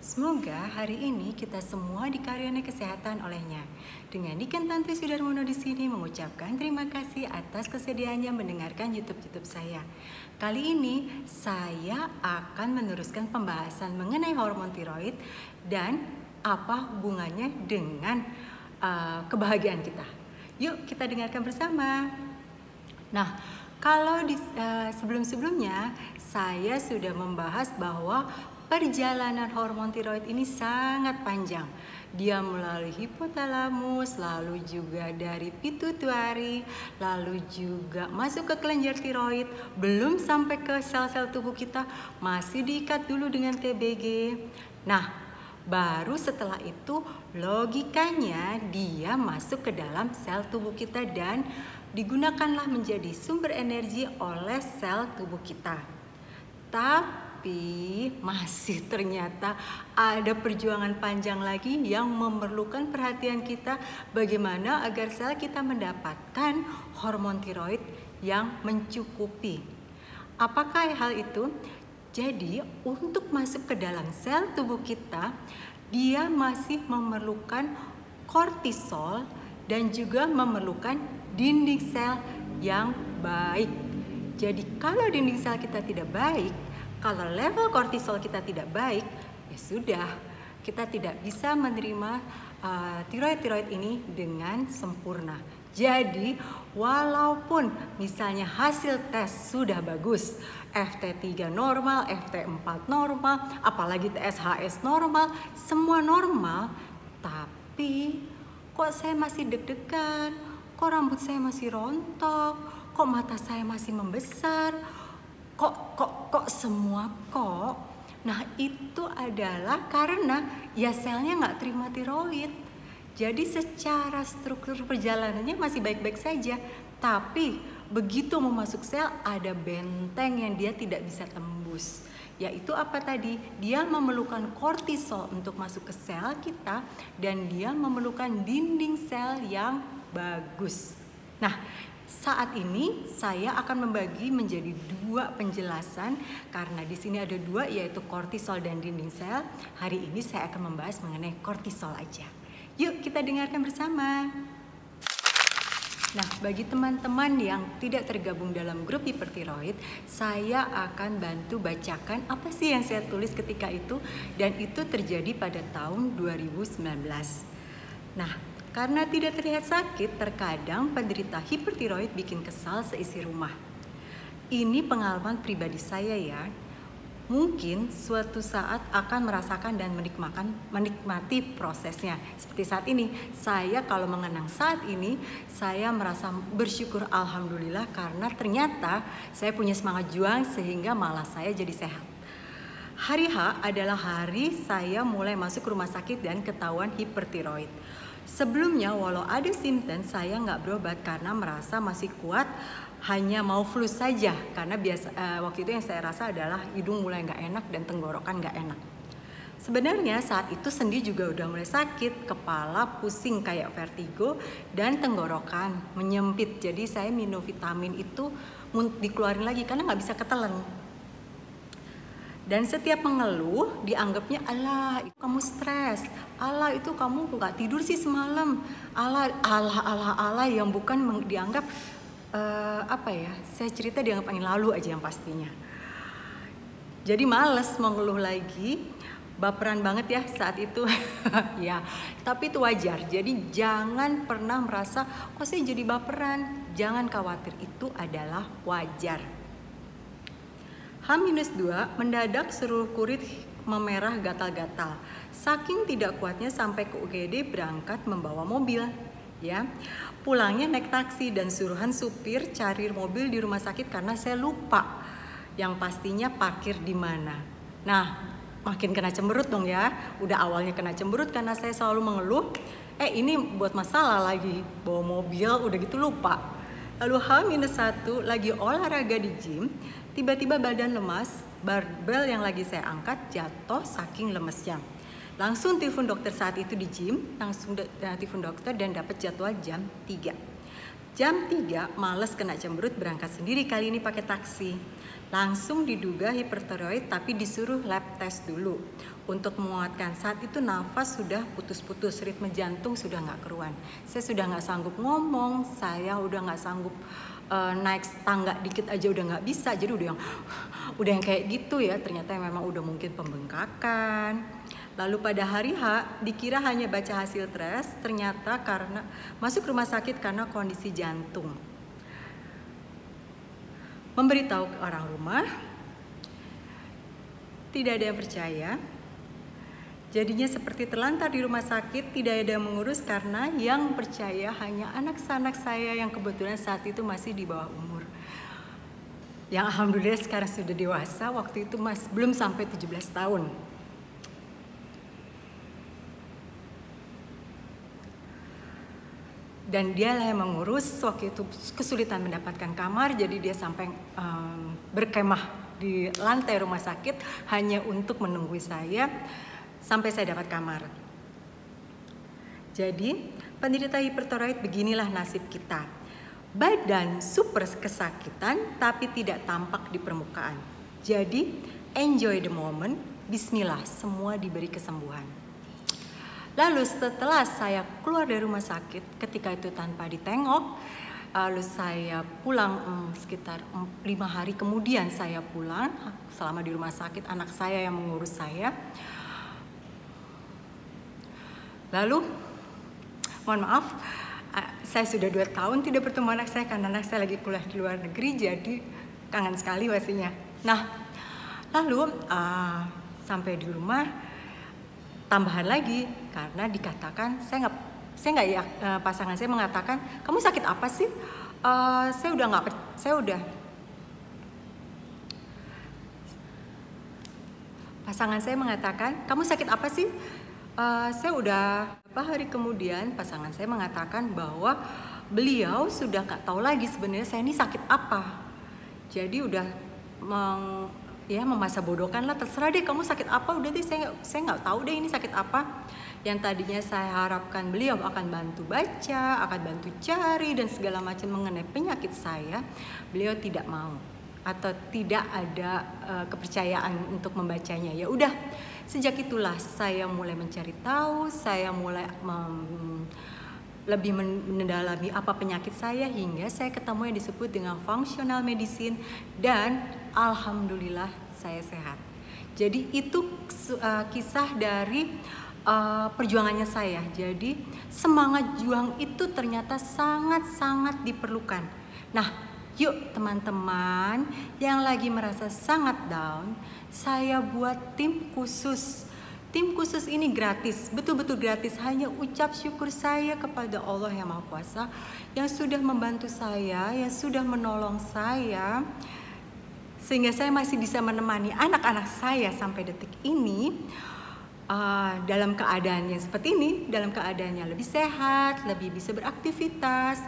Semoga hari ini kita semua dikaryai kesehatan olehnya. Dengan Niken Tanti Sudarmono di sini mengucapkan terima kasih atas kesediaannya mendengarkan YouTube-YouTube saya. Kali ini saya akan meneruskan pembahasan mengenai hormon tiroid dan apa hubungannya dengan uh, kebahagiaan kita. Yuk kita dengarkan bersama. Nah, kalau uh, sebelum-sebelumnya saya sudah membahas bahwa perjalanan hormon tiroid ini sangat panjang. Dia melalui hipotalamus, lalu juga dari pituitari, lalu juga masuk ke kelenjar tiroid, belum sampai ke sel-sel tubuh kita, masih diikat dulu dengan TBG. Nah, baru setelah itu logikanya dia masuk ke dalam sel tubuh kita dan digunakanlah menjadi sumber energi oleh sel tubuh kita. Tapi tapi masih ternyata ada perjuangan panjang lagi yang memerlukan perhatian kita bagaimana agar sel kita mendapatkan hormon tiroid yang mencukupi. Apakah hal itu? Jadi, untuk masuk ke dalam sel tubuh kita, dia masih memerlukan kortisol dan juga memerlukan dinding sel yang baik. Jadi, kalau dinding sel kita tidak baik, kalau level kortisol kita tidak baik, ya sudah, kita tidak bisa menerima uh, tiroid-tiroid ini dengan sempurna. Jadi, walaupun misalnya hasil tes sudah bagus, FT3 normal, FT4 normal, apalagi TSHS normal, semua normal, tapi kok saya masih deg-degan, kok rambut saya masih rontok, kok mata saya masih membesar, kok kok kok semua kok. Nah itu adalah karena ya selnya nggak terima tiroid. Jadi secara struktur perjalanannya masih baik-baik saja. Tapi begitu mau masuk sel ada benteng yang dia tidak bisa tembus. Yaitu apa tadi? Dia memerlukan kortisol untuk masuk ke sel kita dan dia memerlukan dinding sel yang bagus. Nah saat ini saya akan membagi menjadi dua penjelasan karena di sini ada dua yaitu kortisol dan dinding sel. Hari ini saya akan membahas mengenai kortisol aja. Yuk kita dengarkan bersama. Nah, bagi teman-teman yang tidak tergabung dalam grup hipertiroid, saya akan bantu bacakan apa sih yang saya tulis ketika itu dan itu terjadi pada tahun 2019. Nah, karena tidak terlihat sakit, terkadang penderita hipertiroid bikin kesal seisi rumah. Ini pengalaman pribadi saya ya. Mungkin suatu saat akan merasakan dan menikmati, menikmati prosesnya. Seperti saat ini, saya kalau mengenang saat ini, saya merasa bersyukur Alhamdulillah karena ternyata saya punya semangat juang sehingga malah saya jadi sehat. Hari H adalah hari saya mulai masuk rumah sakit dan ketahuan hipertiroid. Sebelumnya walau ada simptom saya nggak berobat karena merasa masih kuat hanya mau flu saja karena biasa uh, waktu itu yang saya rasa adalah hidung mulai nggak enak dan tenggorokan nggak enak. Sebenarnya saat itu sendi juga udah mulai sakit, kepala pusing kayak vertigo dan tenggorokan menyempit. Jadi saya minum vitamin itu dikeluarin lagi karena nggak bisa ketelan dan setiap mengeluh dianggapnya Allah itu kamu stres, Allah itu kamu nggak tidur sih semalam, Allah Allah Allah Allah yang bukan dianggap uh, apa ya? Saya cerita dianggap angin lalu aja yang pastinya. Jadi males mengeluh lagi, baperan banget ya saat itu. Ya tapi itu wajar. Jadi jangan pernah merasa kok saya jadi baperan? Jangan khawatir itu adalah wajar H-2 mendadak seluruh kulit memerah gatal-gatal. Saking tidak kuatnya sampai ke UGD berangkat membawa mobil. Ya, pulangnya naik taksi dan suruhan supir cari mobil di rumah sakit karena saya lupa yang pastinya parkir di mana. Nah, makin kena cemberut dong ya. Udah awalnya kena cemberut karena saya selalu mengeluh. Eh ini buat masalah lagi bawa mobil udah gitu lupa. Lalu H-1 lagi olahraga di gym, Tiba-tiba badan lemas, barbel yang lagi saya angkat jatuh saking lemesnya. Langsung telepon dokter saat itu di gym, langsung uh, telepon dokter dan dapat jadwal jam 3. Jam 3 males kena cemberut berangkat sendiri kali ini pakai taksi. Langsung diduga hipertiroid tapi disuruh lab test dulu. untuk menguatkan saat itu nafas sudah putus-putus ritme jantung sudah nggak keruan saya sudah nggak sanggup ngomong saya udah nggak sanggup uh, naik tangga dikit aja udah nggak bisa jadi udah yang udah yang kayak gitu ya ternyata memang udah mungkin pembengkakan lalu pada hari H dikira hanya baca hasil tes ternyata karena masuk rumah sakit karena kondisi jantung memberitahu ke orang rumah tidak ada yang percaya Jadinya seperti terlantar di rumah sakit, tidak ada yang mengurus karena yang percaya hanya anak-anak saya yang kebetulan saat itu masih di bawah umur. Yang alhamdulillah sekarang sudah dewasa, waktu itu mas belum sampai 17 tahun. Dan dialah yang mengurus waktu itu kesulitan mendapatkan kamar, jadi dia sampai um, berkemah di lantai rumah sakit hanya untuk menunggu saya sampai saya dapat kamar. Jadi, penderita hipertiroid beginilah nasib kita. Badan super kesakitan tapi tidak tampak di permukaan. Jadi, enjoy the moment, bismillah, semua diberi kesembuhan. Lalu setelah saya keluar dari rumah sakit, ketika itu tanpa ditengok, lalu saya pulang hmm, sekitar lima hari kemudian saya pulang selama di rumah sakit anak saya yang mengurus saya Lalu, mohon maaf, saya sudah dua tahun tidak bertemu anak saya karena anak saya lagi kuliah di luar negeri, jadi kangen sekali pastinya. Nah, lalu uh, sampai di rumah tambahan lagi karena dikatakan saya nggak saya nggak ya uh, pasangan saya mengatakan kamu sakit apa sih? Uh, saya udah nggak saya udah pasangan saya mengatakan kamu sakit apa sih? uh, saya udah beberapa hari kemudian pasangan saya mengatakan bahwa beliau sudah nggak tahu lagi sebenarnya saya ini sakit apa. Jadi udah meng, ya memasa bodohkan lah terserah deh kamu sakit apa udah deh saya saya nggak tahu deh ini sakit apa yang tadinya saya harapkan beliau akan bantu baca akan bantu cari dan segala macam mengenai penyakit saya beliau tidak mau atau tidak ada uh, kepercayaan untuk membacanya ya udah Sejak itulah saya mulai mencari tahu, saya mulai mem, lebih mendalami apa penyakit saya hingga saya ketemu yang disebut dengan functional medicine dan alhamdulillah saya sehat. Jadi itu uh, kisah dari uh, perjuangannya saya. Jadi semangat juang itu ternyata sangat-sangat diperlukan. Nah, yuk teman-teman yang lagi merasa sangat down, saya buat tim khusus. Tim khusus ini gratis, betul-betul gratis. Hanya ucap syukur saya kepada Allah yang Maha Kuasa yang sudah membantu saya, yang sudah menolong saya sehingga saya masih bisa menemani anak-anak saya sampai detik ini uh, dalam keadaan yang seperti ini, dalam keadaan yang lebih sehat, lebih bisa beraktivitas.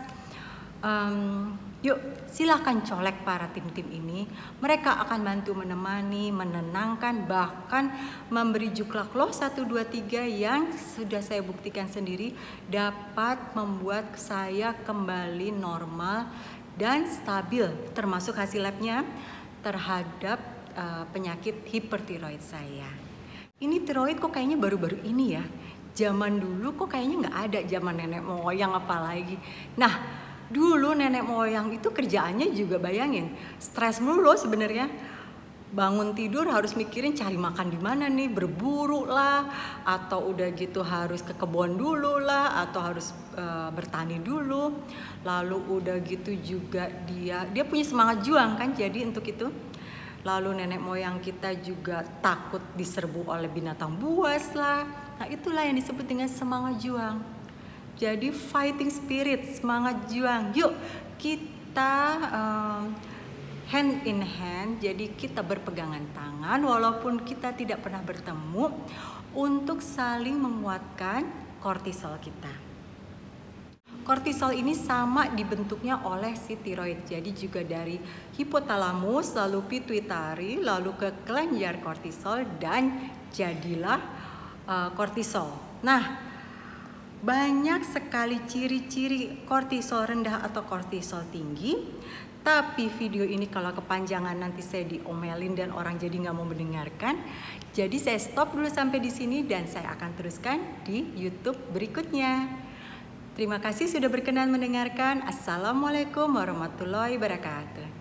Um, Yuk, silahkan colek para tim-tim ini. Mereka akan bantu menemani, menenangkan, bahkan memberi juklak loh 1, 2, 3 yang sudah saya buktikan sendiri dapat membuat saya kembali normal dan stabil termasuk hasil labnya terhadap uh, penyakit hipertiroid saya. Ini tiroid kok kayaknya baru-baru ini ya. Zaman dulu kok kayaknya nggak ada zaman nenek moyang apalagi. Nah, dulu nenek moyang itu kerjaannya juga bayangin stres mulu sebenarnya bangun tidur harus mikirin cari makan di mana nih berburu lah atau udah gitu harus ke kebun dulu lah atau harus uh, bertani dulu lalu udah gitu juga dia dia punya semangat juang kan jadi untuk itu lalu nenek moyang kita juga takut diserbu oleh binatang buas lah nah itulah yang disebut dengan semangat juang jadi fighting spirit, semangat juang. Yuk kita um, hand in hand. Jadi kita berpegangan tangan walaupun kita tidak pernah bertemu untuk saling menguatkan kortisol kita. Kortisol ini sama dibentuknya oleh si tiroid. Jadi juga dari hipotalamus, lalu pituitari, lalu ke kelenjar kortisol dan jadilah uh, kortisol. Nah, banyak sekali ciri-ciri kortisol rendah atau kortisol tinggi, Tapi video ini kalau kepanjangan nanti saya diomelin dan orang jadi nggak mau mendengarkan. Jadi saya stop dulu sampai di sini dan saya akan teruskan di YouTube berikutnya. Terima kasih sudah berkenan mendengarkan. Assalamualaikum warahmatullahi wabarakatuh.